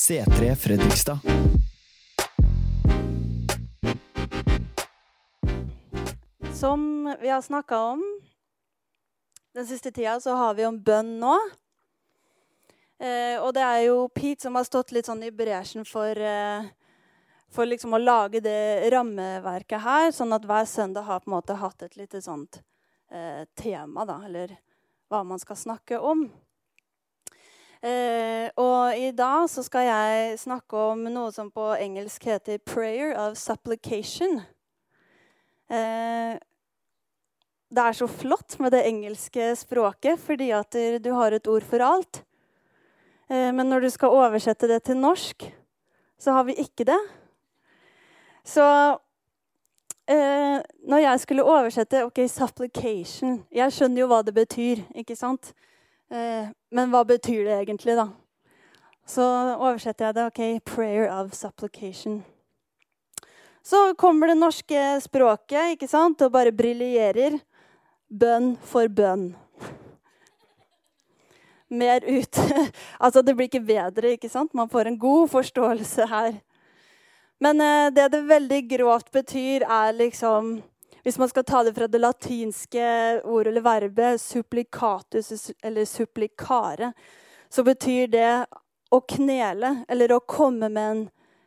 C3 Fredrikstad. Som vi har snakka om den siste tida, så har vi om bønn nå. Eh, og det er jo Pete som har stått litt sånn i bresjen for, eh, for liksom å lage det rammeverket her, sånn at hver søndag har på en måte hatt et lite sånt eh, tema, da, eller hva man skal snakke om. Eh, og i dag så skal jeg snakke om noe som på engelsk heter 'prayer of supplication'. Eh, det er så flott med det engelske språket, fordi at du har et ord for alt. Eh, men når du skal oversette det til norsk, så har vi ikke det. Så eh, når jeg skulle oversette ok, 'supplication' Jeg skjønner jo hva det betyr, ikke sant? Men hva betyr det egentlig, da? Så oversetter jeg det. ok, 'Prayer of supplication'. Så kommer det norske språket ikke sant, og bare briljerer. Bønn for bønn. Mer ut. altså, det blir ikke bedre, ikke sant? Man får en god forståelse her. Men eh, det det veldig grovt betyr, er liksom Hvis man skal ta det fra det latinske ordet eller verbet supplicatus eller supplicare, så betyr det å knele eller å komme med en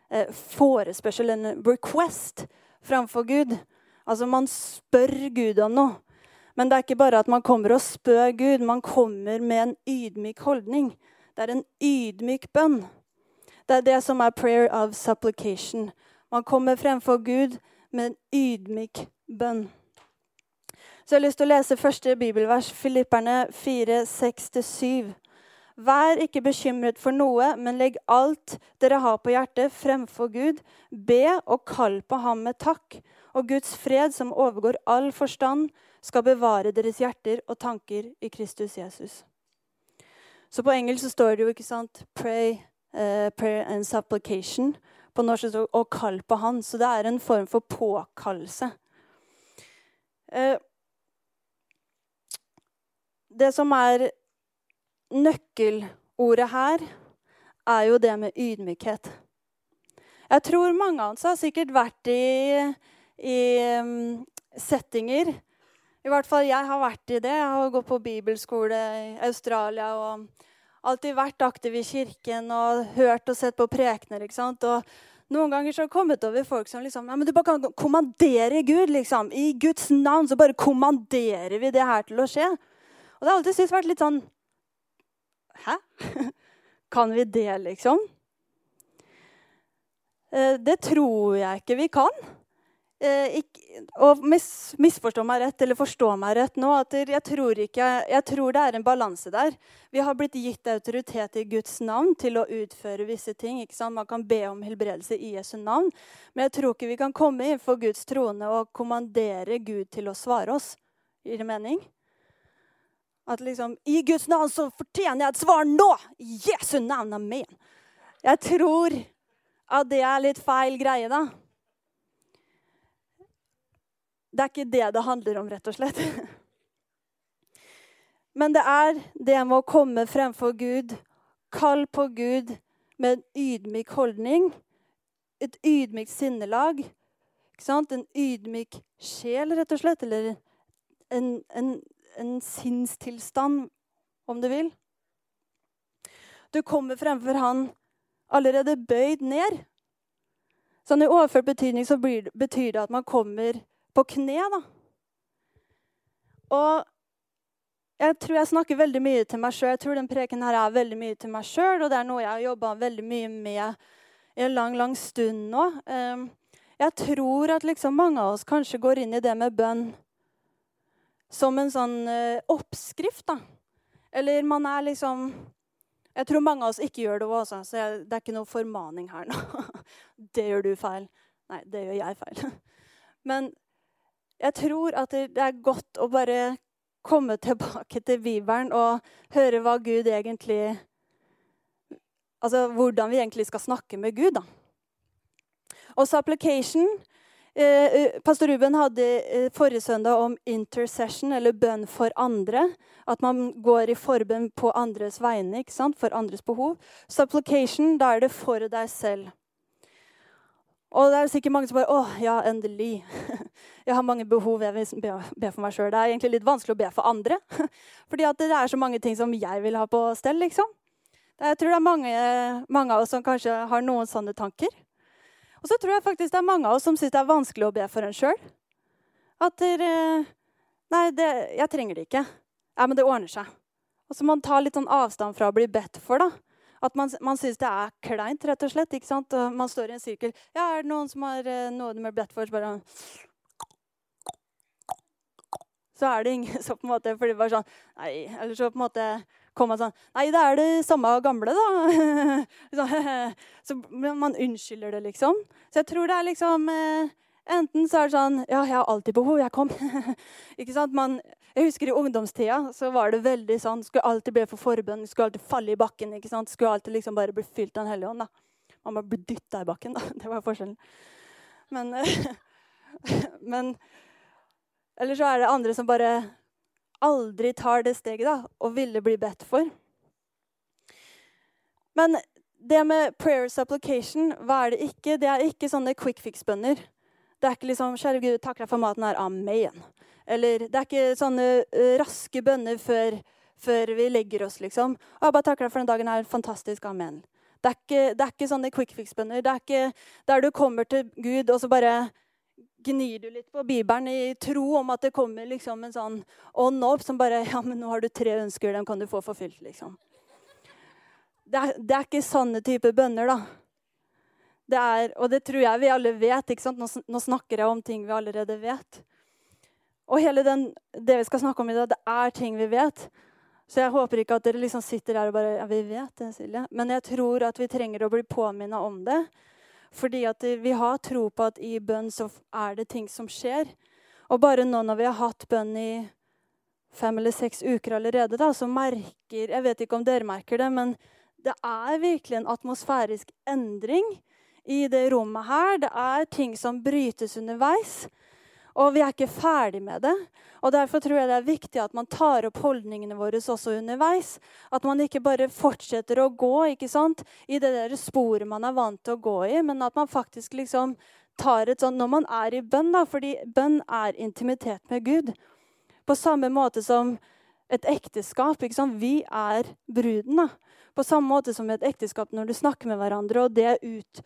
eh, forespørsel, en request, framfor Gud. Altså man spør Gud om noe. Men det er ikke bare at man kommer og spør Gud, man kommer med en ydmyk holdning. Det er en ydmyk bønn. Det er det som er prayer of supplication. Man kommer fremfor Gud med en ydmyk bønn. Så jeg har lyst til å lese første bibelvers, Filipperne 4, 6-7. Vær ikke bekymret for noe, men legg alt dere har på hjertet, fremfor Gud. Be og kall på ham med takk. Og Guds fred, som overgår all forstand, skal bevare deres hjerter og tanker i Kristus Jesus. Så på engelsk så står det jo ikke sant, pray, uh, prayer and supplication. På norsk står det 'å kall på Han'. Så det er en form for påkallelse. Uh, det som er nøkkelordet her, er jo det med ydmykhet. Jeg tror mange av oss har sikkert vært i, i um, settinger i hvert fall jeg har vært i det. Jeg har gått på bibelskole i Australia og alltid vært aktiv i kirken og hørt og sett på prekener. ikke sant? Og noen ganger så har jeg kommet over folk som liksom ja, men Du bare kan kommandere Gud. liksom. I Guds navn så bare kommanderer vi det her til å skje. Og det har alltid vært litt sånn Hæ? Kan vi det, liksom? Eh, det tror jeg ikke vi kan og mis, misforstå meg rett, eller forstå meg rett nå, at jeg tror, ikke, jeg tror det er en balanse der. Vi har blitt gitt autoritet i Guds navn til å utføre visse ting. Man kan be om helbredelse i Jesu navn. Men jeg tror ikke vi kan komme inn for Guds trone og kommandere Gud til å svare oss. Gir det mening? At liksom I Guds navn så fortjener jeg et svar nå! Jesu navn, amen. Jeg tror at det er litt feil greie, da. Det er ikke det det handler om, rett og slett. Men det er det med å komme fremfor Gud, kall på Gud med en ydmyk holdning, et ydmykt sinnelag, en ydmyk sjel, rett og slett, eller en, en, en sinnstilstand, om du vil. Du kommer fremfor Han allerede bøyd ned. Sånn I overført betydning så betyr det at man kommer på kne, da. Og jeg tror jeg snakker veldig mye til meg sjøl. Jeg tror den preken her er veldig mye til meg sjøl, og det er noe jeg har jobba veldig mye med i en lang, lang stund nå. Ehm, jeg tror at liksom mange av oss kanskje går inn i det med bønn som en sånn eh, oppskrift, da. Eller man er liksom Jeg tror mange av oss ikke gjør det òg, så det er ikke noe formaning her nå. det gjør du feil. Nei, det gjør jeg feil. Men jeg tror at det er godt å bare komme tilbake til Bibelen og høre hva Gud egentlig Altså hvordan vi egentlig skal snakke med Gud, da. Og supplication Eh, Pastor Ruben hadde eh, forrige søndag om intercession, eller bønn for andre. At man går i forbønn på andres vegne, for andres behov. Supplication, da er det for deg selv. Og det er sikkert mange som bare Å, ja, endelig. Jeg har mange behov jeg vil be, for meg sjøl. Det er egentlig litt vanskelig å be for andre. Fordi det er så mange ting som jeg vil ha på stell, liksom. Jeg tror det er mange, mange av oss som kanskje har noen sånne tanker. Og så tror jeg faktisk det er mange av oss som syns det er vanskelig å be for en sjøl. At der, Nei, det, jeg trenger det ikke. Ja, men det ordner seg. Og så må man ta litt sånn avstand fra å bli bedt for. da. At man, man syns det er kleint, rett og slett. ikke sant? Og man står i en sirkel. Ja, er det noen som har eh, noe med? Så bare Så er det ingen så på en måte fordi bare sånn, Nei, Eller så på en måte kom man sånn Nei, det er det samme gamle, da. så man unnskylder det, liksom. Så jeg tror det er liksom eh, Enten så er det sånn Ja, jeg har alltid behov. Jeg kom. ikke sant? Man, jeg husker i ungdomstida så var det veldig sånn Skulle alltid be for forbønn, skulle alltid falle i bakken. ikke sant? Skulle alltid liksom bare bli fylt av Den hellige ånd. da. Man bare ble dytta i bakken. da. Det var forskjellen. Men, men Eller så er det andre som bare aldri tar det steget da, og ville bli bedt for. Men det med prayer supplication, hva er det ikke? Det er ikke sånne quick fix-bønner. Det er ikke liksom 'Kjære Gud, takk deg for maten her. Amen.' Eller det er ikke sånne raske bønner før, før, vi legger oss, liksom. bare takker deg for den dagen her. Fantastisk. Amen.' Det er ikke, det er ikke sånne quick fix-bønner. Det er ikke der du kommer til Gud, og så bare gnir du litt på Bibelen i tro om at det kommer liksom en sånn ånd opp som bare Ja, men nå har du tre ønsker, dem kan du få forfylt, liksom. Det er, det er ikke sånne type bønner, da. Det er, og det tror jeg vi alle vet. ikke sant? Nå, nå, snakker jeg om ting vi allerede vet. Og hele den, det vi skal snakke om i dag, det er ting vi vet. Så jeg håper ikke at dere liksom sitter der og bare Ja, vi vet det, Silje. Men jeg tror at vi trenger å bli påminna om det. Fordi at vi har tro på at i bønn så er det ting som skjer. Og bare nå når vi har hatt bønn i fem eller seks uker allerede, da, så merker Jeg vet ikke om dere merker det, men det er virkelig en atmosfærisk endring i det rommet her. Det er ting som brytes underveis. Og vi er ikke ferdig med det. Og Derfor tror jeg det er viktig at man tar opp holdningene våre også underveis. At man ikke bare fortsetter å gå ikke sant, i det der sporet man er vant til å gå i, men at man faktisk liksom tar et sånn Når man er i bønn, da, fordi bønn er intimitet med Gud. På samme måte som et ekteskap. ikke sant? Vi er bruden. da. På samme måte som et ekteskap når du snakker med hverandre, og det er ut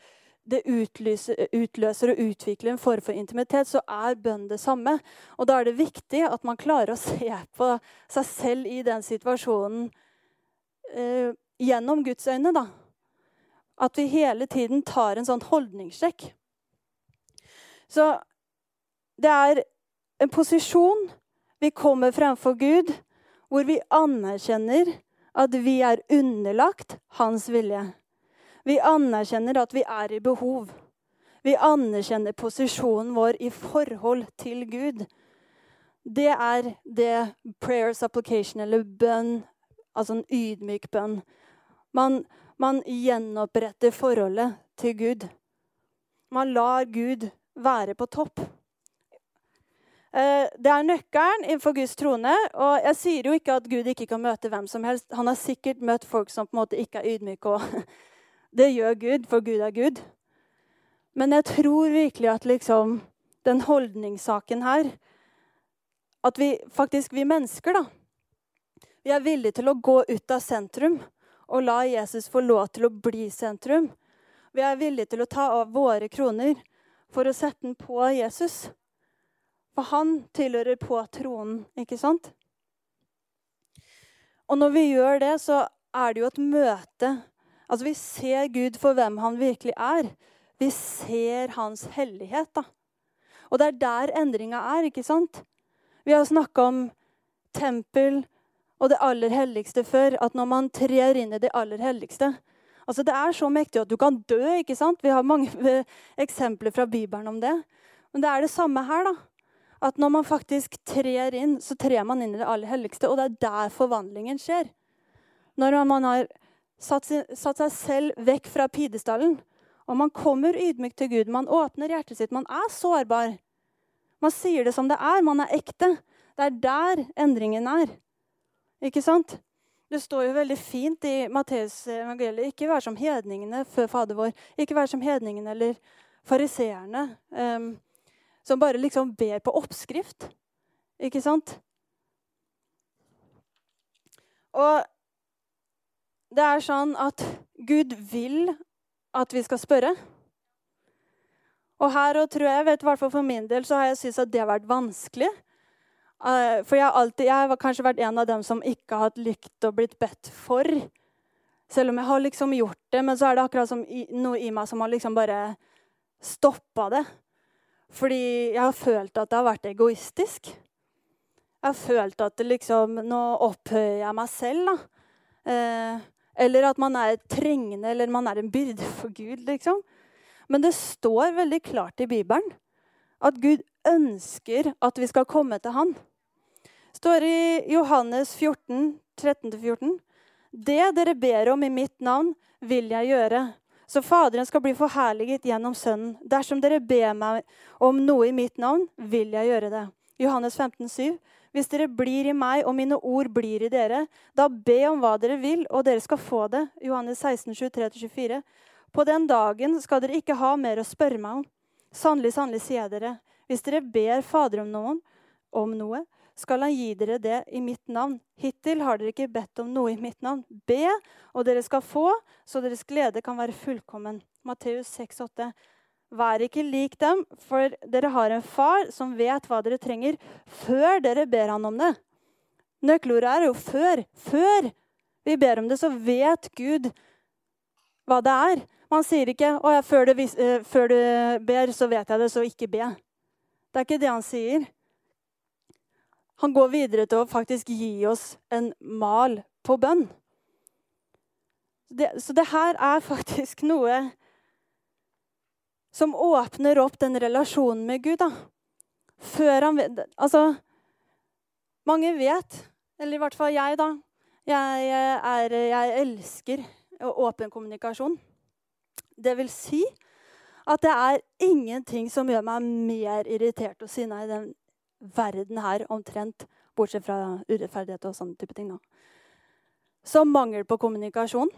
det utløser, utløser og utvikler en form for intimitet, så er bønn det samme. Og da er det viktig at man klarer å se på seg selv i den situasjonen eh, gjennom Guds øyne. da. At vi hele tiden tar en sånn holdningssjekk. Så det er en posisjon vi kommer fremfor Gud, hvor vi anerkjenner at vi er underlagt hans vilje. Vi anerkjenner at vi er i behov. Vi anerkjenner posisjonen vår i forhold til Gud. Det er det prayer supplication, eller bønn, altså en ydmyk bønn. Man, man gjenoppretter forholdet til Gud. Man lar Gud være på topp. Eh, det er nøkkelen innenfor Guds trone. Og jeg sier jo ikke at Gud ikke kan møte hvem som helst. Han har sikkert møtt folk som på en måte ikke er ydmyke og Det gjør Gud, for Gud er Gud. Men jeg tror virkelig at liksom den holdningssaken her At vi faktisk, vi mennesker, da Vi er villige til å gå ut av sentrum og la Jesus få lov til å bli sentrum. Vi er villige til å ta av våre kroner for å sette den på Jesus. For han tilhører på tronen, ikke sant? Og når vi gjør det, så er det jo et møte Altså, Vi ser Gud for hvem han virkelig er. Vi ser hans hellighet. da. Og det er der endringa er. ikke sant? Vi har snakka om tempel og det aller helligste før. At når man trer inn i det aller helligste altså Det er så mektig at du kan dø. ikke sant? Vi har mange eksempler fra Bibelen om det. Men det er det samme her. da. At når man faktisk trer inn, så trer man inn i det aller helligste. Og det er der forvandlingen skjer. Når man har satt, satt seg selv vekk fra pidestallen Og man kommer ydmykt til Gud. Man åpner hjertet sitt. Man er sårbar. Man sier det som det er. Man er ekte. Det er der endringen er. Ikke sant? Det står jo veldig fint i Matteus evangeliet ikke vær som hedningene før Fader vår. Ikke vær som hedningene eller fariseerne um, som bare liksom ber på oppskrift. Ikke sant? Og det er sånn at Gud vil at vi skal spørre. Og her og tror jeg, vet, hvert for min del, så har jeg syntes at det har vært vanskelig. Eh, for jeg har, alltid, jeg har kanskje vært en av dem som ikke har hatt lykt og blitt bedt for. Selv om jeg har liksom gjort det, men så er det akkurat som noe i meg som har liksom bare stoppa det. Fordi jeg har følt at det har vært egoistisk. Jeg har følt at det liksom Nå opphøyer jeg meg selv, da. Eh, eller at man er trengende, eller man er en byrde for Gud, liksom. Men det står veldig klart i Bibelen at Gud ønsker at vi skal komme til Han. Det står i Johannes 14, 13-14. Det dere ber om i mitt navn, vil jeg gjøre. Så Faderen skal bli forherliget gjennom Sønnen. Dersom dere ber meg om noe i mitt navn, vil jeg gjøre det. Johannes 15, 7. Hvis dere blir i meg, og mine ord blir i dere, da be om hva dere vil, og dere skal få det. Johannes 16, 23-24. På den dagen skal dere ikke ha mer å spørre meg om. Sannelig, sannelig, sier jeg dere, hvis dere ber Fader om, noen, om noe, skal han gi dere det i mitt navn. Hittil har dere ikke bedt om noe i mitt navn. Be, og dere skal få, så deres glede kan være fullkommen. Matteus 6, 8. Vær ikke lik dem, for dere har en far som vet hva dere trenger, før dere ber han om det. Nøkkelordet er jo før. Før vi ber om det, så vet Gud hva det er. Man sier ikke å, ja, før, du, uh, før du ber, så vet jeg det, så ikke be. Det er ikke det han sier. Han går videre til å faktisk gi oss en mal på bønn. Det, så det her er faktisk noe som åpner opp den relasjonen med Gud. da. Før han Altså, mange vet, eller i hvert fall jeg, da. Jeg, er, jeg elsker åpen kommunikasjon. Det vil si at det er ingenting som gjør meg mer irritert og sinna i den verden her omtrent, bortsett fra urettferdighet og sånne type ting. da. Som mangel på kommunikasjon.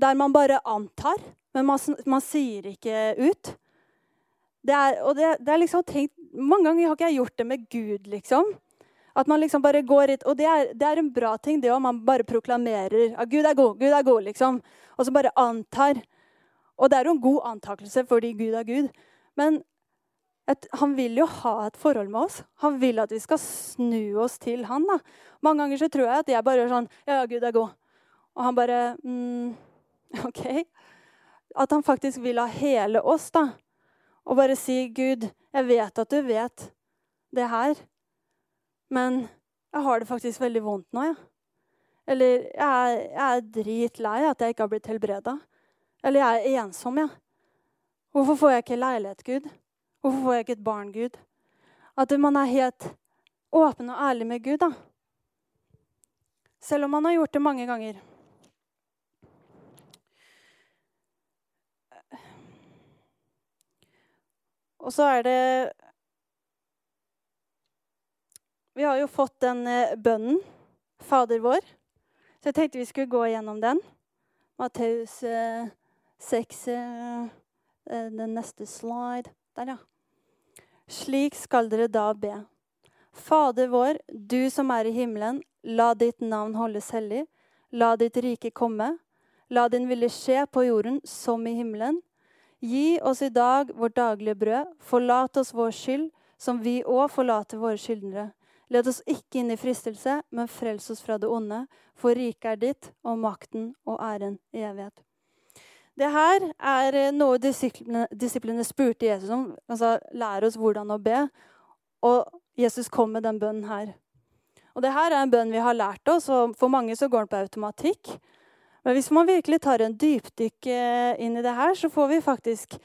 Der man bare antar men man, man sier ikke ut. Det er, og det, det, er liksom tenkt, Mange ganger har ikke jeg gjort det med Gud, liksom. At man liksom bare går hit, Og det er, det er en bra ting, det òg. Man bare proklamerer at Gud er god, Gud er god, liksom. Og så bare antar. Og det er jo en god antakelse fordi Gud er Gud. Men et, han vil jo ha et forhold med oss. Han vil at vi skal snu oss til han. da. Mange ganger så tror jeg at jeg bare gjør sånn Ja, Gud er god. Og han bare mm, OK. At han faktisk vil ha hele oss, da. Og bare si, 'Gud, jeg vet at du vet det her, men jeg har det faktisk veldig vondt nå. Ja. Eller jeg er, er dritlei at jeg ikke har blitt helbreda. Eller jeg er ensom, jeg. Ja. Hvorfor får jeg ikke leilighet, Gud? Hvorfor får jeg ikke et barn, Gud? At man er helt åpen og ærlig med Gud, da. Selv om man har gjort det mange ganger. Og så er det Vi har jo fått den eh, bønnen, Fader vår. Så jeg tenkte vi skulle gå gjennom den. Matteus 6, eh, eh, den neste slide. Der, ja. Slik skal dere da be. Fader vår, du som er i himmelen. La ditt navn holdes hellig. La ditt rike komme. La din ville skje på jorden som i himmelen. Gi oss i dag vårt daglige brød. Forlat oss vår skyld, som vi òg forlater våre skyldnere. Led oss ikke inn i fristelse, men frels oss fra det onde. For riket er ditt, og makten og æren i evighet. Det her er eh, noe disiplene, disiplene spurte Jesus om. Altså, lære oss hvordan å be. Og Jesus kom med den bønnen her. Og det her er en bønn vi har lært oss, og for mange så går den på automatikk. Men hvis man virkelig tar en dypdykk eh, inn i det her, så får vi faktisk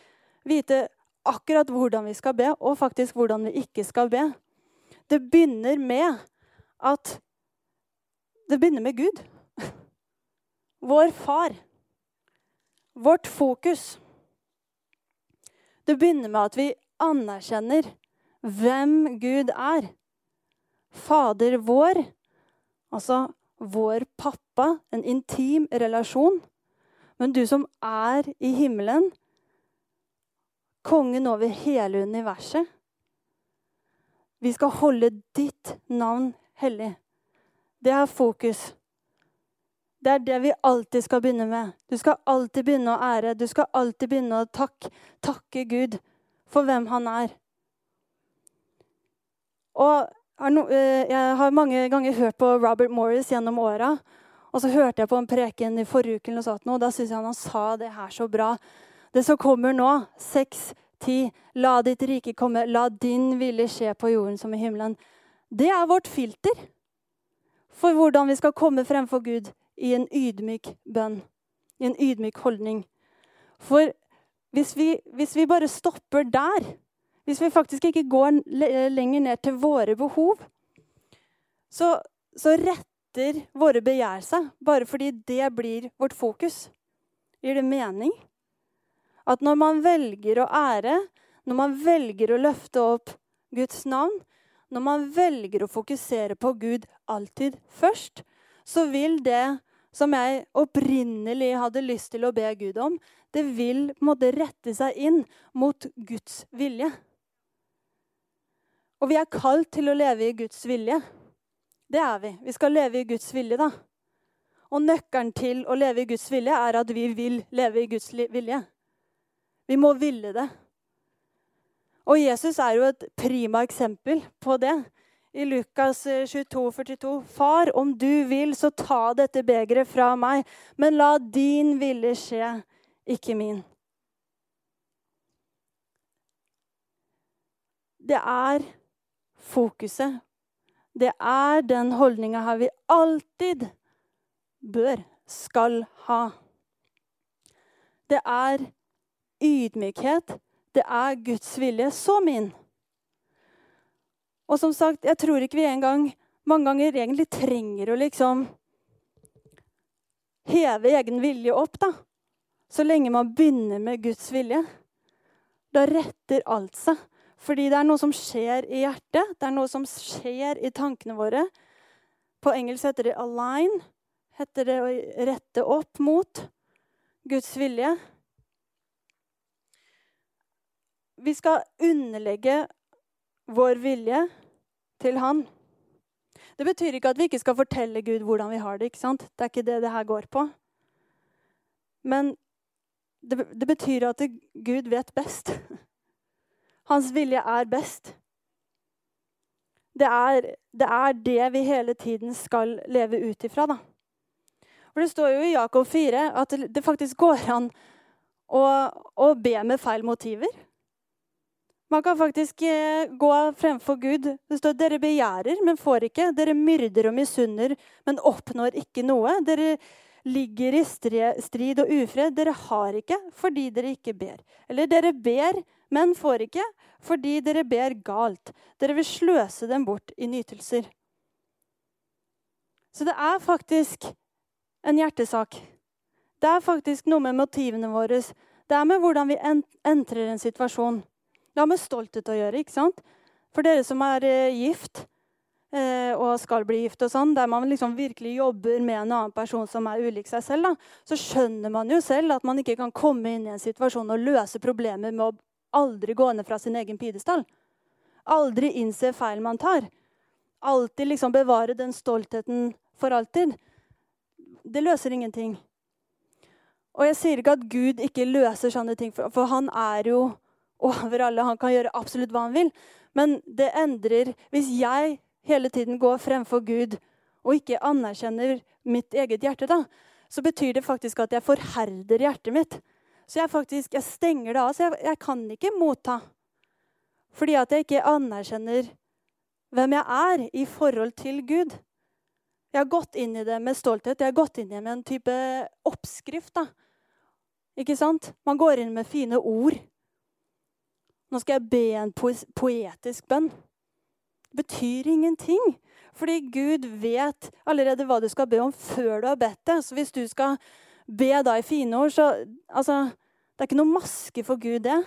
vite akkurat hvordan vi skal be, og faktisk hvordan vi ikke skal be. Det begynner med at Det begynner med Gud. Vår far. Vårt fokus. Det begynner med at vi anerkjenner hvem Gud er. Fader vår, altså vår pappa, en intim relasjon. Men du som er i himmelen, kongen over hele universet. Vi skal holde ditt navn hellig. Det er fokus. Det er det vi alltid skal begynne med. Du skal alltid begynne å ære. Du skal alltid begynne å takke, takke Gud for hvem han er. Og eh, jeg har mange ganger hørt på Robert Morris gjennom åra. Og så hørte jeg på en preken i forrige uke, og da syns jeg han sa det her så bra. Det som kommer nå, seks, ti, la ditt rike komme, la din vilje skje på jorden som i himmelen. Det er vårt filter for hvordan vi skal komme fremfor Gud i en ydmyk bønn, i en ydmyk holdning. For hvis vi, hvis vi bare stopper der, hvis vi faktisk ikke går lenger ned til våre behov, så, så retter våre begjær seg bare fordi det blir vårt fokus. Gir det mening? At når man velger å ære, når man velger å løfte opp Guds navn, når man velger å fokusere på Gud alltid først, så vil det som jeg opprinnelig hadde lyst til å be Gud om, det vil måtte rette seg inn mot Guds vilje. Og vi er kalt til å leve i Guds vilje. Det er vi. Vi skal leve i Guds vilje, da. Og nøkkelen til å leve i Guds vilje er at vi vil leve i Guds vilje. Vi må ville det. Og Jesus er jo et prima eksempel på det. I Lukas 22, eh, 42. Far, om du vil, så ta dette begeret fra meg, men la din vilje skje, ikke min. Det er fokuset. Det er den holdninga her vi alltid bør, skal ha. Det er ydmykhet. Det er Guds vilje. Så min. Og som sagt, jeg tror ikke vi engang mange ganger egentlig trenger å liksom heve egen vilje opp, da. Så lenge man begynner med Guds vilje. Da retter alt seg. Fordi det er noe som skjer i hjertet, det er noe som skjer i tankene våre. På engelsk heter det 'align'. Heter det å rette opp mot Guds vilje. Vi skal underlegge vår vilje til Han. Det betyr ikke at vi ikke skal fortelle Gud hvordan vi har det. ikke sant? Det er ikke det det her går på. Men det, det betyr at Gud vet best. Hans vilje er best. Det er, det er det vi hele tiden skal leve ut ifra. da. For Det står jo i Jakob 4 at det faktisk går an å, å be med feil motiver. Man kan faktisk eh, gå fremfor Gud. Det står dere begjærer, men får ikke. Dere myrder og misunner, men oppnår ikke noe. Dere ligger i strid og ufred. Dere har ikke fordi dere ikke ber. Eller dere ber, men får ikke fordi dere ber galt. Dere vil sløse dem bort i nytelser. Så det er faktisk en hjertesak. Det er faktisk noe med motivene våre. Det er med hvordan vi entrer en situasjon. Det har med stolthet å gjøre. ikke sant? For dere som er eh, gift eh, og skal bli gift, og sånn, der man liksom virkelig jobber med en annen person som er ulik seg selv, da, så skjønner man jo selv at man ikke kan komme inn i en situasjon og løse problemer med å aldri gå ned fra sin egen pidestall. Aldri innse feil man tar. Alltid liksom bevare den stoltheten for alltid. Det løser ingenting. Og jeg sier ikke at Gud ikke løser sånne ting, for han er jo over alle. Han kan gjøre absolutt hva han vil. Men det endrer Hvis jeg hele tiden går fremfor Gud og ikke anerkjenner mitt eget hjerte, da, så betyr det faktisk at jeg forherder hjertet mitt. Så jeg faktisk, jeg stenger det av. Så jeg, jeg kan ikke motta. Fordi at jeg ikke anerkjenner hvem jeg er i forhold til Gud. Jeg har gått inn i det med stolthet. Jeg har gått inn i det med en type oppskrift. da. Ikke sant? Man går inn med fine ord. Nå skal jeg be en poetisk bønn. Det betyr ingenting. Fordi Gud vet allerede hva du skal be om før du har bedt det. Så hvis du skal be da i fine ord, så altså, Det er ikke noe maske for Gud, det.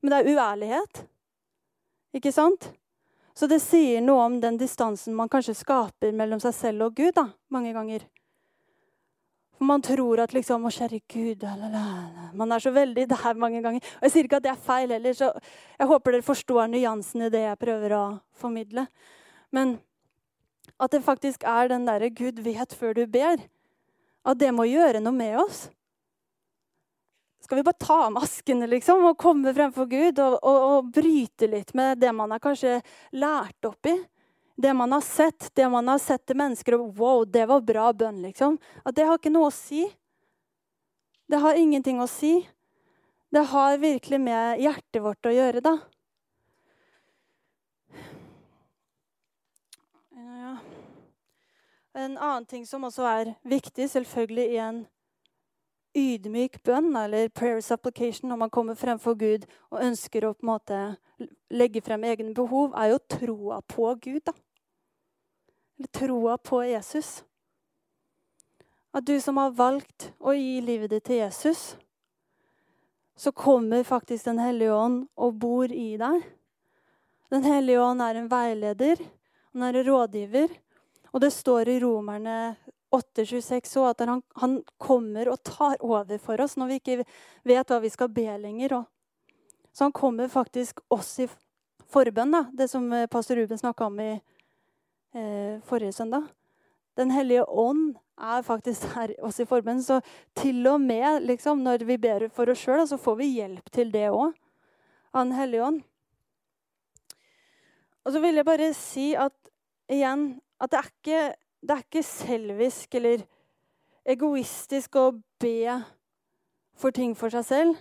Men det er uærlighet. Ikke sant? Så det sier noe om den distansen man kanskje skaper mellom seg selv og Gud. da, mange ganger. For man tror at liksom Å, kjære Gud Man er så veldig der mange ganger. Og Jeg sier ikke at det er feil heller, så jeg håper dere forstår nyansen i det jeg prøver å formidle. Men at det faktisk er den derre Gud vet før du ber. At det må gjøre noe med oss. Skal vi bare ta av maskene liksom, og komme fremfor Gud og, og, og bryte litt med det man har kanskje lært opp i? Det man har sett, det man har sett til mennesker og Wow, det var bra bønn, liksom. At det har ikke noe å si. Det har ingenting å si. Det har virkelig med hjertet vårt å gjøre, da. En annen ting som også er viktig, selvfølgelig i en ydmyk bønn eller prayer supplication når man kommer fremfor Gud og ønsker å på en måte legge frem egne behov, er jo troa på Gud. da. Eller troa på Jesus. At du som har valgt å gi livet ditt til Jesus, så kommer faktisk Den hellige ånd og bor i deg. Den hellige ånd er en veileder, han er en rådgiver. Og det står i Romerne 8,26 òg, at han, han, kommer og tar over for oss når vi ikke vet hva vi skal be lenger. Så han kommer faktisk oss i forbønn, da, det som eh, pastor Ruben snakka om i eh, forrige søndag. Den hellige ånd er faktisk her oss i forbønn. Så til og med liksom, når vi ber for oss sjøl, så får vi hjelp til det òg av Den hellige ånd. Og så vil jeg bare si at igjen at det er ikke det er ikke selvisk eller egoistisk å be for ting for seg selv.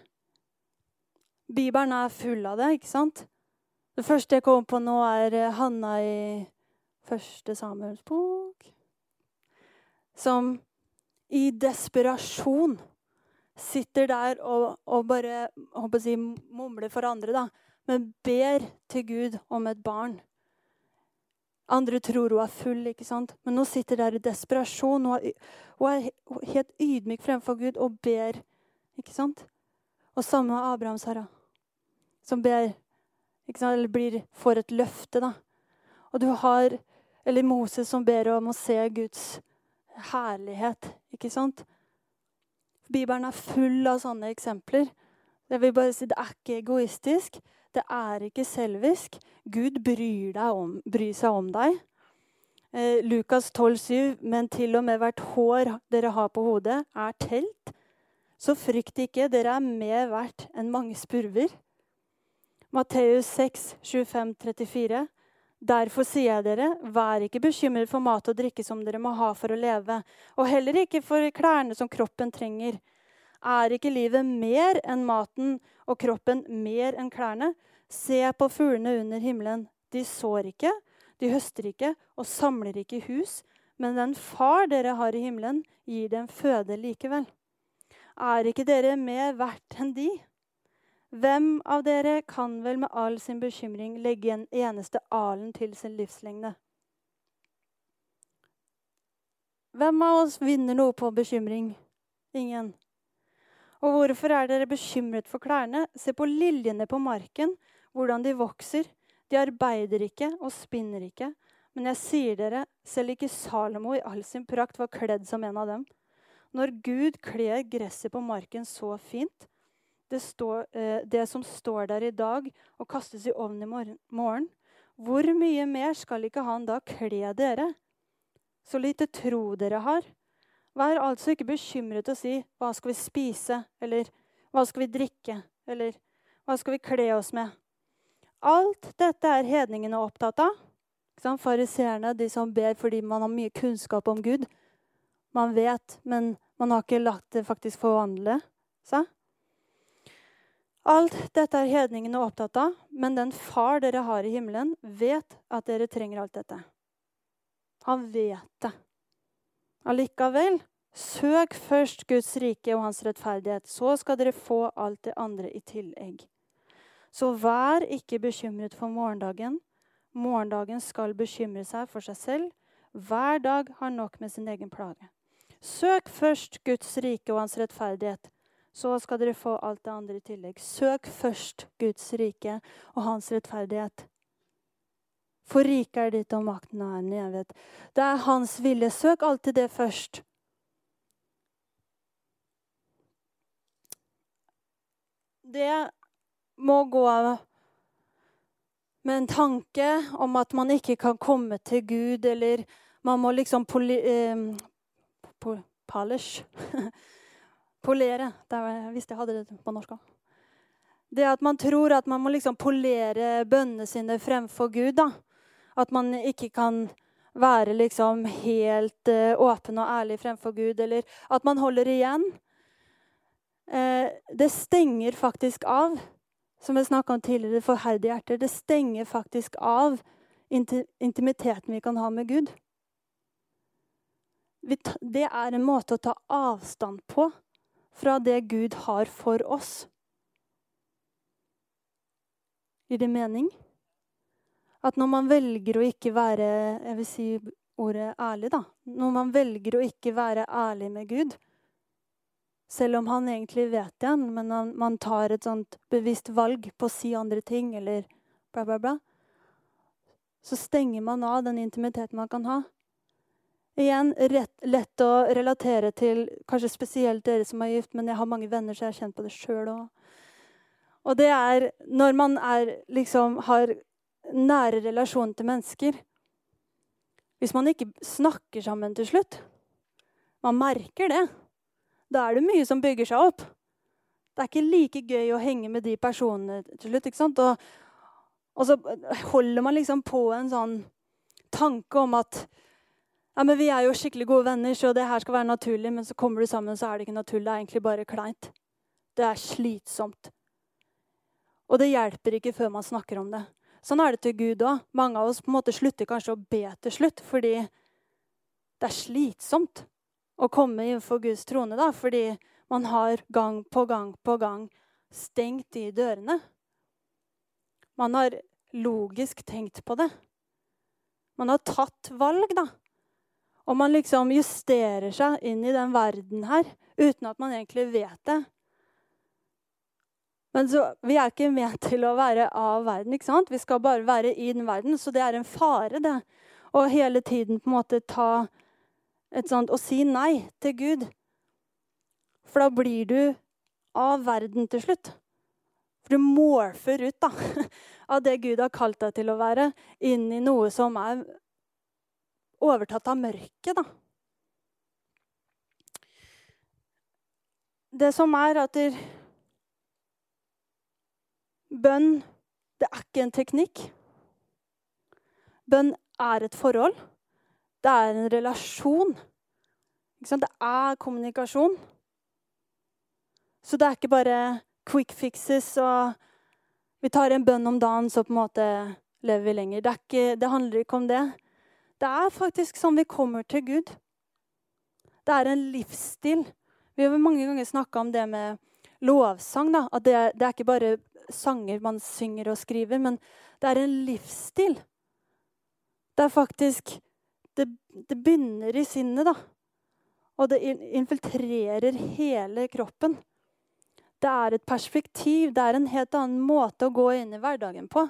Bibelen er full av det, ikke sant? Det første jeg kommer på nå, er eh, Hanna i første Samuels bok. Som i desperasjon sitter der og, og bare si, mumler for andre, da. Men ber til Gud om et barn. Andre tror hun er full, ikke sant? men nå sitter der i desperasjon. Hun er, hun er helt ydmyk fremfor Gud og ber. ikke sant? Og samme med Abrahams herre, som ber, eller blir, får et løfte. da. Og du har Eller Moses som ber om å se Guds herlighet. ikke sant? Bibelen er full av sånne eksempler. Jeg vil bare si Det er ikke egoistisk. Det er ikke selvisk. Gud bryr, om, bryr seg om deg. Eh, Lukas 12, 7, Men til og med hvert hår dere har på hodet, er telt. Så frykt ikke, dere er mer verdt enn mange spurver. Matteus 6, 25, 34. Derfor sier jeg dere, vær ikke bekymret for mat og drikke som dere må ha for å leve, og heller ikke for klærne som kroppen trenger. Er ikke livet mer enn maten og kroppen mer enn klærne? Se på fuglene under himmelen. De sår ikke, de høster ikke og samler ikke hus, men den far dere har i himmelen, gir dem føde likevel. Er ikke dere mer verdt enn de? Hvem av dere kan vel med all sin bekymring legge en eneste alen til sin livslengde? Hvem av oss vinner noe på bekymring? Ingen. Og hvorfor er dere bekymret for klærne? Se på liljene på marken, hvordan de vokser. De arbeider ikke og spinner ikke. Men jeg sier dere, selv ikke Salomo i all sin prakt var kledd som en av dem. Når Gud kler gresset på marken så fint, det, står, eh, det som står der i dag og kastes i ovnen i morgen, hvor mye mer skal ikke han da kle dere? Så lite tro dere har. Vær altså ikke bekymret og si 'hva skal vi spise', eller 'hva skal vi drikke', eller 'hva skal vi kle oss med'? Alt dette er hedningene opptatt av. Fariseerne, de som ber fordi man har mye kunnskap om Gud. Man vet, men man har ikke latt det faktisk forvandle seg. Alt dette er hedningene opptatt av, men den far dere har i himmelen, vet at dere trenger alt dette. Han vet det. Allikevel, søk først Guds rike og hans rettferdighet. Så skal dere få alt det andre i tillegg. Så vær ikke bekymret for morgendagen. Morgendagen skal bekymre seg for seg selv. Hver dag har nok med sin egen plage. Søk først Guds rike og hans rettferdighet. Så skal dere få alt det andre i tillegg. Søk først Guds rike og hans rettferdighet. For riket er ditt, og makten er en evighet. Det er hans vilje. Søk alltid det først. Det må gå med en tanke om at man ikke kan komme til Gud, eller man må liksom poli, eh, polish Polere. Der, hvis jeg hadde det på norsk òg. Det at man tror at man må liksom polere bønnene sine fremfor Gud. da. At man ikke kan være liksom helt uh, åpen og ærlig fremfor Gud, eller at man holder igjen. Uh, det stenger faktisk av, som jeg snakka om tidligere, forherdige hjerter. Det stenger faktisk av intimiteten vi kan ha med Gud. Det er en måte å ta avstand på fra det Gud har for oss. Gir det mening? At når man velger å ikke være Jeg vil si ordet ærlig, da. Når man velger å ikke være ærlig med Gud, selv om han egentlig vet det, men han, man tar et sånt bevisst valg på å si andre ting eller bla, bla, bla, så stenger man av den intimiteten man kan ha. Igjen rett, lett å relatere til kanskje spesielt dere som er gift, men jeg har mange venner, så jeg har kjent på det sjøl òg. Og det er når man er, liksom, har nære relasjon til mennesker Hvis man ikke snakker sammen til slutt Man merker det. Da er det mye som bygger seg opp. Det er ikke like gøy å henge med de personene til slutt. ikke sant? Og, og så holder man liksom på en sånn tanke om at ja, men vi er jo skikkelig gode venner, så det her skal være naturlig. Men så kommer du sammen, så er det ikke naturlig. Det er egentlig bare kleint. Det er slitsomt. Og det hjelper ikke før man snakker om det. Sånn er det til Gud òg. Mange av oss på en måte slutter kanskje å be til slutt fordi det er slitsomt å komme innenfor Guds trone. da, Fordi man har gang på gang på gang stengt de dørene. Man har logisk tenkt på det. Man har tatt valg, da. Og man liksom justerer seg inn i den verden her uten at man egentlig vet det. Men så, vi er ikke ment til å være av verden. ikke sant? Vi skal bare være i den verden. Så det er en fare, det. Å hele tiden på en måte ta et sånt Og si nei til Gud. For da blir du av verden til slutt. For du morfer ut da, av det Gud har kalt deg til å være, inn i noe som er overtatt av mørket, da. Det som er at bønn, det er ikke en teknikk. Bønn er et forhold. Det er en relasjon. Det er kommunikasjon. Så det er ikke bare quick fixes og vi tar en bønn om dagen, så på en måte lever vi lenger. Det, ikke, det handler ikke om det. Det er faktisk sånn vi kommer til Gud. Det er en livsstil. Vi har mange ganger snakka om det med lovsang. Da. At det, det, er ikke bare sanger man synger og skriver, men det er en livsstil. Det er faktisk Det, det begynner i sinnet, da. Og det infiltrerer hele kroppen. Det er et perspektiv, det er en helt annen måte å gå inn i hverdagen på.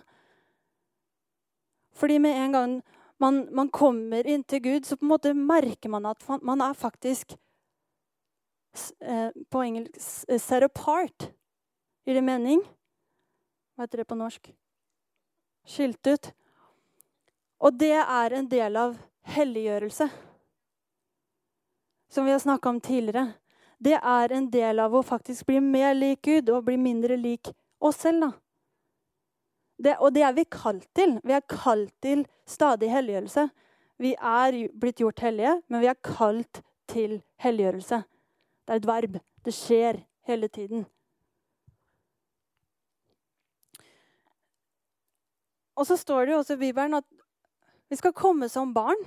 Fordi med en gang man, man kommer inn til Gud, så på en måte merker man at man er faktisk eh, på engelsk set apart. Gir det mening? Hva heter det på norsk? Skilt ut. Og det er en del av helliggjørelse. Som vi har snakka om tidligere. Det er en del av å faktisk bli mer lik Gud og bli mindre lik oss selv. da. Det, og det er vi kalt til. Vi er kalt til stadig helliggjørelse. Vi er blitt gjort hellige, men vi er kalt til helliggjørelse. Det er et verb. Det skjer hele tiden. Og så står det jo også i Bibelen at vi skal komme som barn.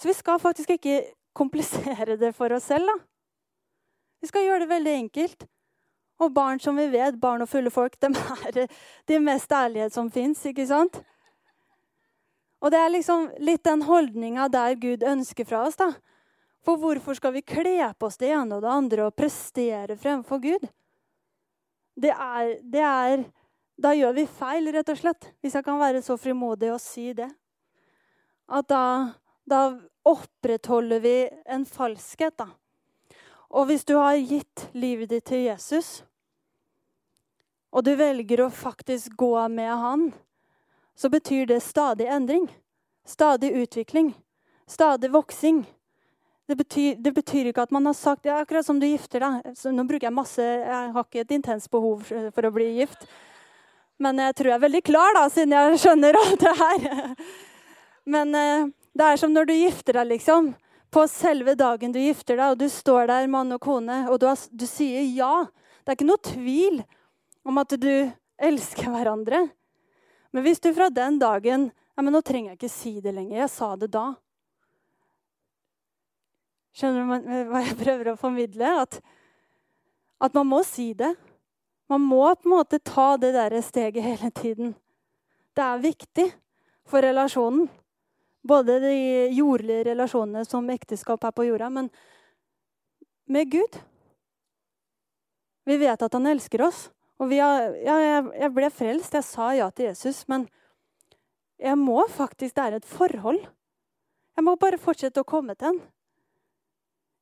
Så vi skal faktisk ikke komplisere det for oss selv. da. Vi skal gjøre det veldig enkelt. Og barn som vi vet, barn og fulle folk, de er de mest ærlighet som fins. Og det er liksom litt den holdninga der Gud ønsker fra oss. da. For hvorfor skal vi kle på oss det ene og det andre og prestere fremfor Gud? Det er, det er Da gjør vi feil, rett og slett. Hvis jeg kan være så frimodig å si det. At da, da opprettholder vi en falskhet, da. Og hvis du har gitt livet ditt til Jesus, og du velger å faktisk gå med han, så betyr det stadig endring. Stadig utvikling. Stadig voksing. Det betyr, det betyr, ikke at man har sagt det ja, akkurat som du gifter deg. Nå bruker jeg masse Jeg har ikke et intenst behov for å bli gift. Men jeg tror jeg er veldig klar, da, siden jeg skjønner alt det her. Men eh, det er som når du gifter deg, liksom. På selve dagen du gifter deg, og du står der, mann og kone, og du, har, du sier ja. Det er ikke noe tvil om at du elsker hverandre. Men hvis du fra den dagen ja, men Nå trenger jeg ikke si det lenger. Jeg sa det da. Skjønner du hva jeg prøver å formidle? At, at, man må si det. Man må på en måte ta det der steget hele tiden. Det er viktig for relasjonen. Både de jordlige relasjonene som ekteskap er på jorda, men med Gud. Vi vet at han elsker oss. Og har, ja, jeg ble frelst. Jeg sa ja til Jesus. Men jeg må faktisk Det er et forhold. Jeg må bare fortsette å komme til ham.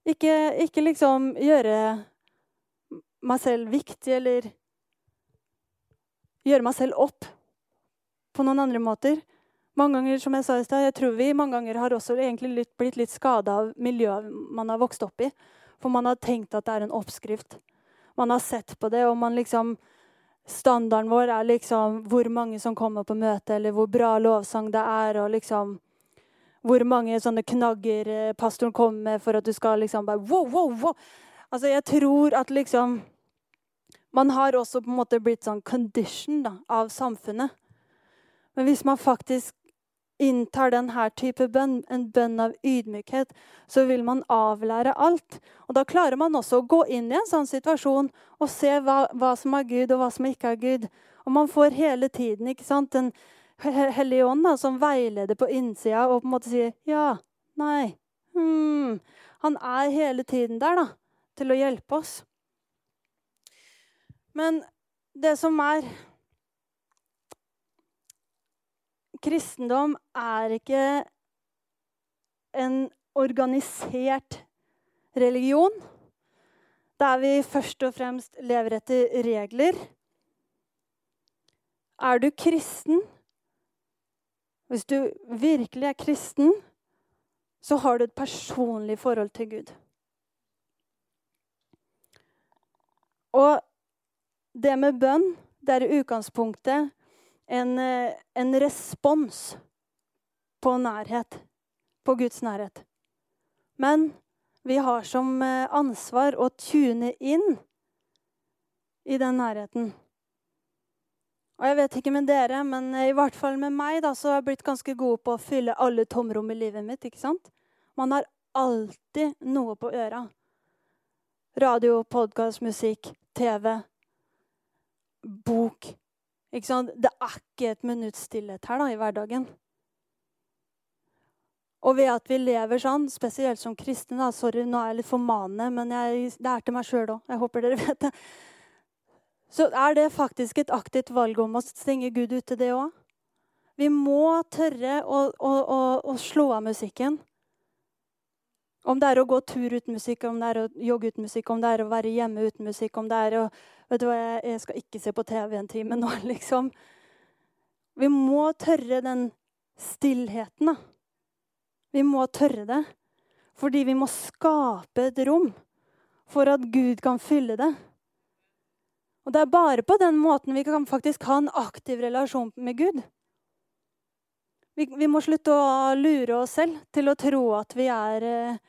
Ikke, ikke liksom gjøre meg selv viktig eller gjøre meg selv opp på noen andre måter. Mange ganger, som Jeg sa i sted, jeg tror vi mange ganger har også egentlig blitt litt skada av miljøet man har vokst opp i. For man har tenkt at det er en oppskrift. Man har sett på det, og man liksom Standarden vår er liksom hvor mange som kommer på møte, eller hvor bra lovsang det er, og liksom hvor mange sånne knagger eh, pastoren kommer med for at du skal liksom bare wow, wow, wow. Altså, jeg tror at liksom Man har også på en måte blitt sånn condition da, av samfunnet. Men hvis man faktisk inntar denne type bønn, en bønn av ydmykhet, så vil man avlære alt. Og Da klarer man også å gå inn i en sånn situasjon og se hva, hva som er Gud, og hva som ikke er Gud. Og man får hele tiden ikke sant, en Hellige Ånd som veileder på innsida og på en måte sier ja, nei, hmm. Han er hele tiden der da, til å hjelpe oss. Men det som er Kristendom er ikke en organisert religion der vi først og fremst lever etter regler. Er du kristen, hvis du virkelig er kristen, så har du et personlig forhold til Gud. Og det med bønn, det er i utgangspunktet en, eh, en respons på nærhet. På Guds nærhet. Men vi har som eh, ansvar å tune inn i den nærheten. Og jeg vet ikke med dere, men i hvert fall med meg da, så har jeg blitt ganske god på å fylle alle tomrom i livet mitt. ikke sant? Man har alltid noe på øra. Radio, podkast, musikk, TV, bok. Ikke sant? Det er ikke et minutts stillhet her da, i hverdagen. Og ved at vi lever sånn, spesielt som kristne da, Sorry, nå er jeg litt formanende, men jeg, det er til meg sjøl òg. Jeg håper dere vet det så er det faktisk et aktivt valg om å stenge Gud ute, det òg. Vi må tørre å, å, å, å, slå av musikken. Om det er å gå tur uten musikk, om det er å jogge uten musikk, om det er å være hjemme uten musikk, om det er å Vet du hva, jeg, skal ikke se på TV en time nå, liksom. Vi må tørre den stillheten, da. Vi må tørre det. Fordi vi må skape et rom for at Gud kan fylle det. Og det er bare på den måten vi kan faktisk ha en aktiv relasjon med Gud. Vi, vi må slutte å lure oss selv til å tro at vi er eh,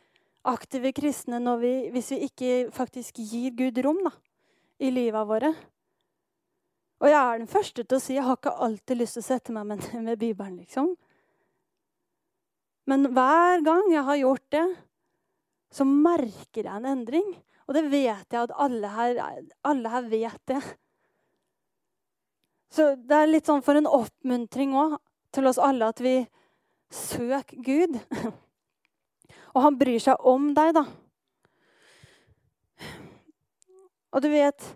aktive kristne vi, hvis vi ikke faktisk gir Gud rom da, i livet våre. Og jeg er den første til å si jeg har ikke alltid lyst til å sette meg med, med Bibelen. liksom. Men hver gang jeg har gjort det, så merker jeg en endring. Og det vet jeg at alle her, alle her vet det. Så det er litt sånn for en oppmuntring òg til oss alle at vi søker Gud. Og han bryr seg om deg, da. Og du vet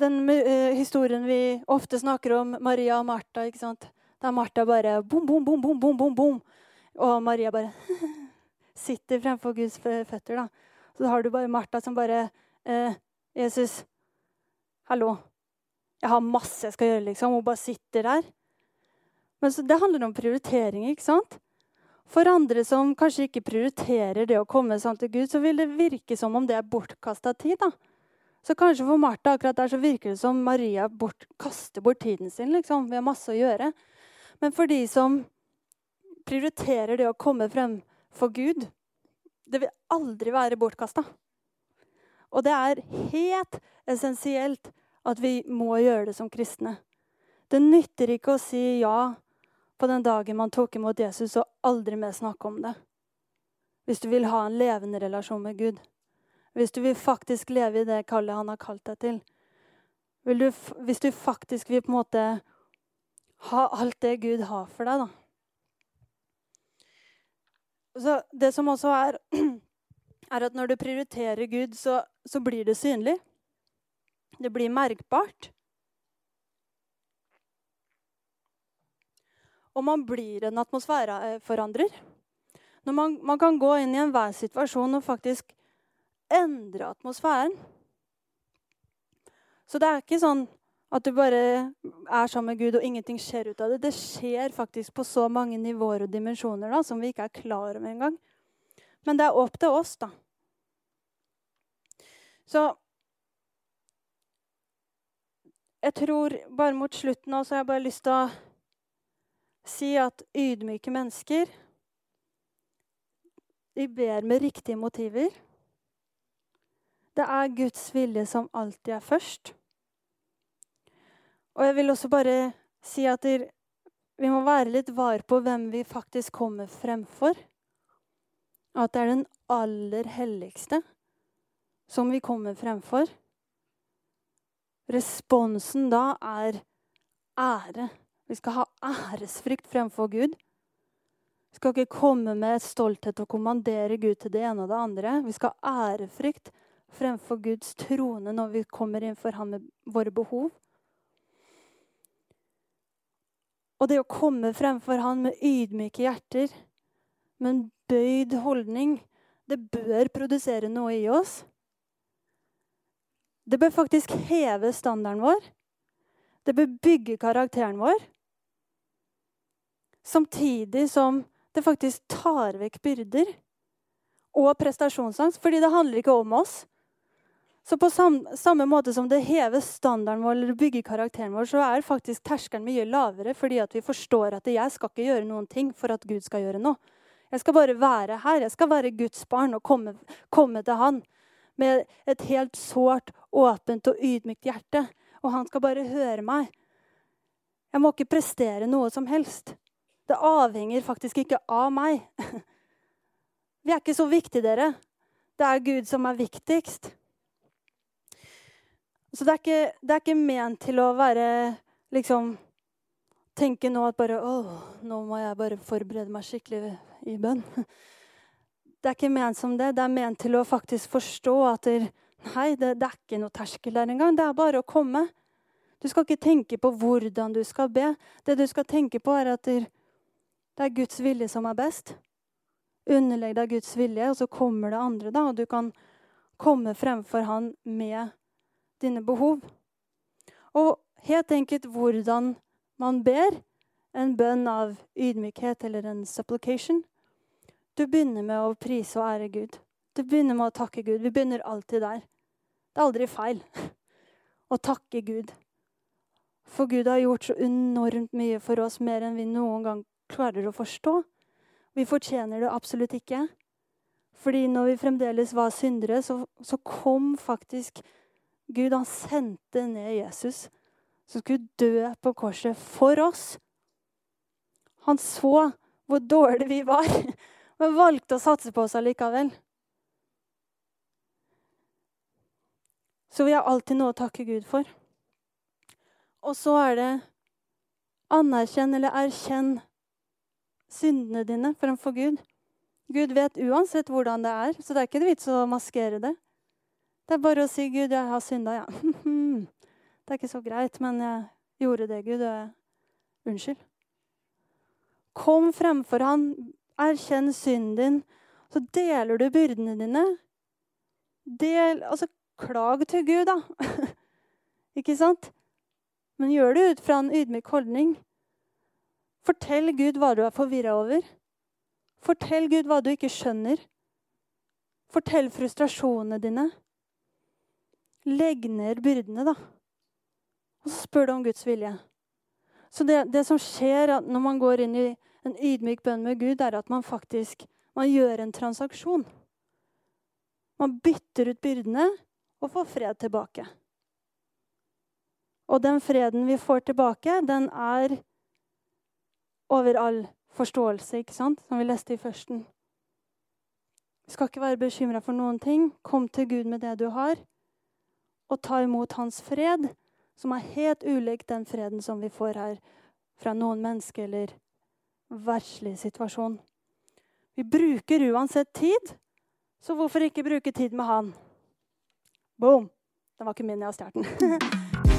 den uh, historien vi ofte snakker om, Maria og Martha. ikke sant? Der Martha bare bom, bom, bom, bom, bom, bom, bom. Og Maria bare sitter fremfor Guds føtter. da. Så har du bare Martha som bare eh, 'Jesus, hallo. Jeg har masse jeg skal gjøre', liksom. Hun bare sitter der. Men Det handler om prioritering, ikke sant? For andre som kanskje ikke prioriterer det å komme sånn til Gud, så vil det virke som om det er bortkasta tid. da. Så kanskje for Martha akkurat der så virker det som Maria bort, kaster bort tiden sin. liksom. Vi har masse å gjøre. Men for de som prioriterer det å komme frem for Gud, det vil aldri være bortkasta. Og det er helt essensielt at vi må gjøre det som kristne. Det nytter ikke å si ja på den dagen man tok imot Jesus, og aldri mer snakke om det. Hvis du vil ha en levende relasjon med Gud. Hvis du vil faktisk leve i det kallet han har kalt deg til. Du, hvis du faktisk vil på en måte ha alt det Gud har for deg, da. Så det som også er, er at når du prioriterer Gud, så, så blir det synlig. Det blir merkbart. Og man blir en atmosfæreforandrer. Når man, man kan gå inn i enhver situasjon og faktisk endre atmosfæren. Så det er ikke sånn at du bare er sammen med Gud, og ingenting skjer ut av det. Det skjer faktisk på så mange nivåer og dimensjoner da, som vi ikke er klar over engang. Men det er opp til oss, da. Så jeg tror bare mot slutten nå så har jeg bare lyst til å si at ydmyke mennesker de ber med riktige motiver. Det er Guds vilje som alltid er først. Og jeg vil også bare si at vi må være litt var på hvem vi faktisk kommer fremfor. At det er den aller helligste som vi kommer fremfor. Responsen da er ære. Vi skal ha æresfrykt fremfor Gud. Vi skal ikke komme med stolthet og kommandere Gud til det ene og det andre. Vi skal ha ærefrykt fremfor Guds trone når vi kommer inn for ham med våre behov. Og det å komme fremfor han med ydmyke hjerter, med en bøyd holdning, det bør produsere noe i oss. Det bør faktisk heve standarden vår. Det bør bygge karakteren vår. Samtidig som det faktisk tar vekk byrder og prestasjonsangst. Fordi det handler ikke om oss. Så på samme, måte som det hever standarden vår eller bygger karakteren vår, så er faktisk terskelen mye lavere fordi vi forstår at jeg skal ikke gjøre noen ting for at Gud skal gjøre noe. Jeg skal bare være her. Jeg skal være Guds barn og komme, komme til Han med et helt sårt, åpent og ydmykt hjerte. Og han skal bare høre meg. Jeg må ikke prestere noe som helst. Det avhenger faktisk ikke av meg. Vi er ikke så viktige, dere. Det er Gud som er viktigst. Så det er, ikke, det er ikke ment til å være liksom Tenke nå at bare Å, nå må jeg bare forberede meg skikkelig i bønn. Det er ikke ment som det. Det er ment til å faktisk forstå at det, nei, det, det er ikke noe terskel der engang. Det er bare å komme. Du skal ikke tenke på hvordan du skal be. Det du skal tenke på, er at det er Guds vilje som er best. Underlegg deg Guds vilje, og så kommer det andre, da. Og du kan komme fremfor Han med dine behov. Og helt enkelt hvordan man ber en bønn av ydmykhet eller en supplication. Du begynner med å prise og ære Gud. Du begynner med å takke Gud. Vi begynner alltid der. Det er aldri feil å takke Gud. For Gud har gjort så enormt mye for oss, mer enn vi noen gang klarer å forstå. Vi fortjener det absolutt ikke. Fordi når vi fremdeles var syndere, så, så kom faktisk Gud han sendte ned Jesus, som skulle dø på korset for oss. Han så hvor dårlige vi var, men valgte å satse på oss allikevel. Så vi har alltid noe å takke Gud for. Og så er det anerkjenn eller erkjenn syndene dine fremfor Gud. Gud vet uansett hvordan det er, så det er ikke vits å maskere det. Det er bare å si 'Gud, jeg har synda', ja. Det er ikke så greit, men jeg gjorde det, Gud. Unnskyld. Kom fremfor Han, erkjenn synden din, så deler du byrdene dine. Del, altså, klag til Gud, da. ikke sant? Men gjør det ut fra en ydmyk holdning. Fortell Gud hva du er forvirra over. Fortell Gud hva du ikke skjønner. Fortell frustrasjonene dine. Legg ned byrdene, da. Og så spør du om Guds vilje. Så det, det, som skjer når man går inn i en ydmyk bønn med Gud, er at man faktisk man gjør en transaksjon. Man bytter ut byrdene og får fred tilbake. Og den freden vi får tilbake, den er over all forståelse, ikke sant? som vi leste i førsten. Vi skal ikke være bekymra for noen ting. Kom til Gud med det du har, og ta imot Hans fred, som er helt ulik den freden som vi får her fra noen mennesker eller verdslig situasjon. Vi bruker uansett tid, så hvorfor ikke bruke tid med Han? Boom! Den var ikke min, jeg har stjålet den.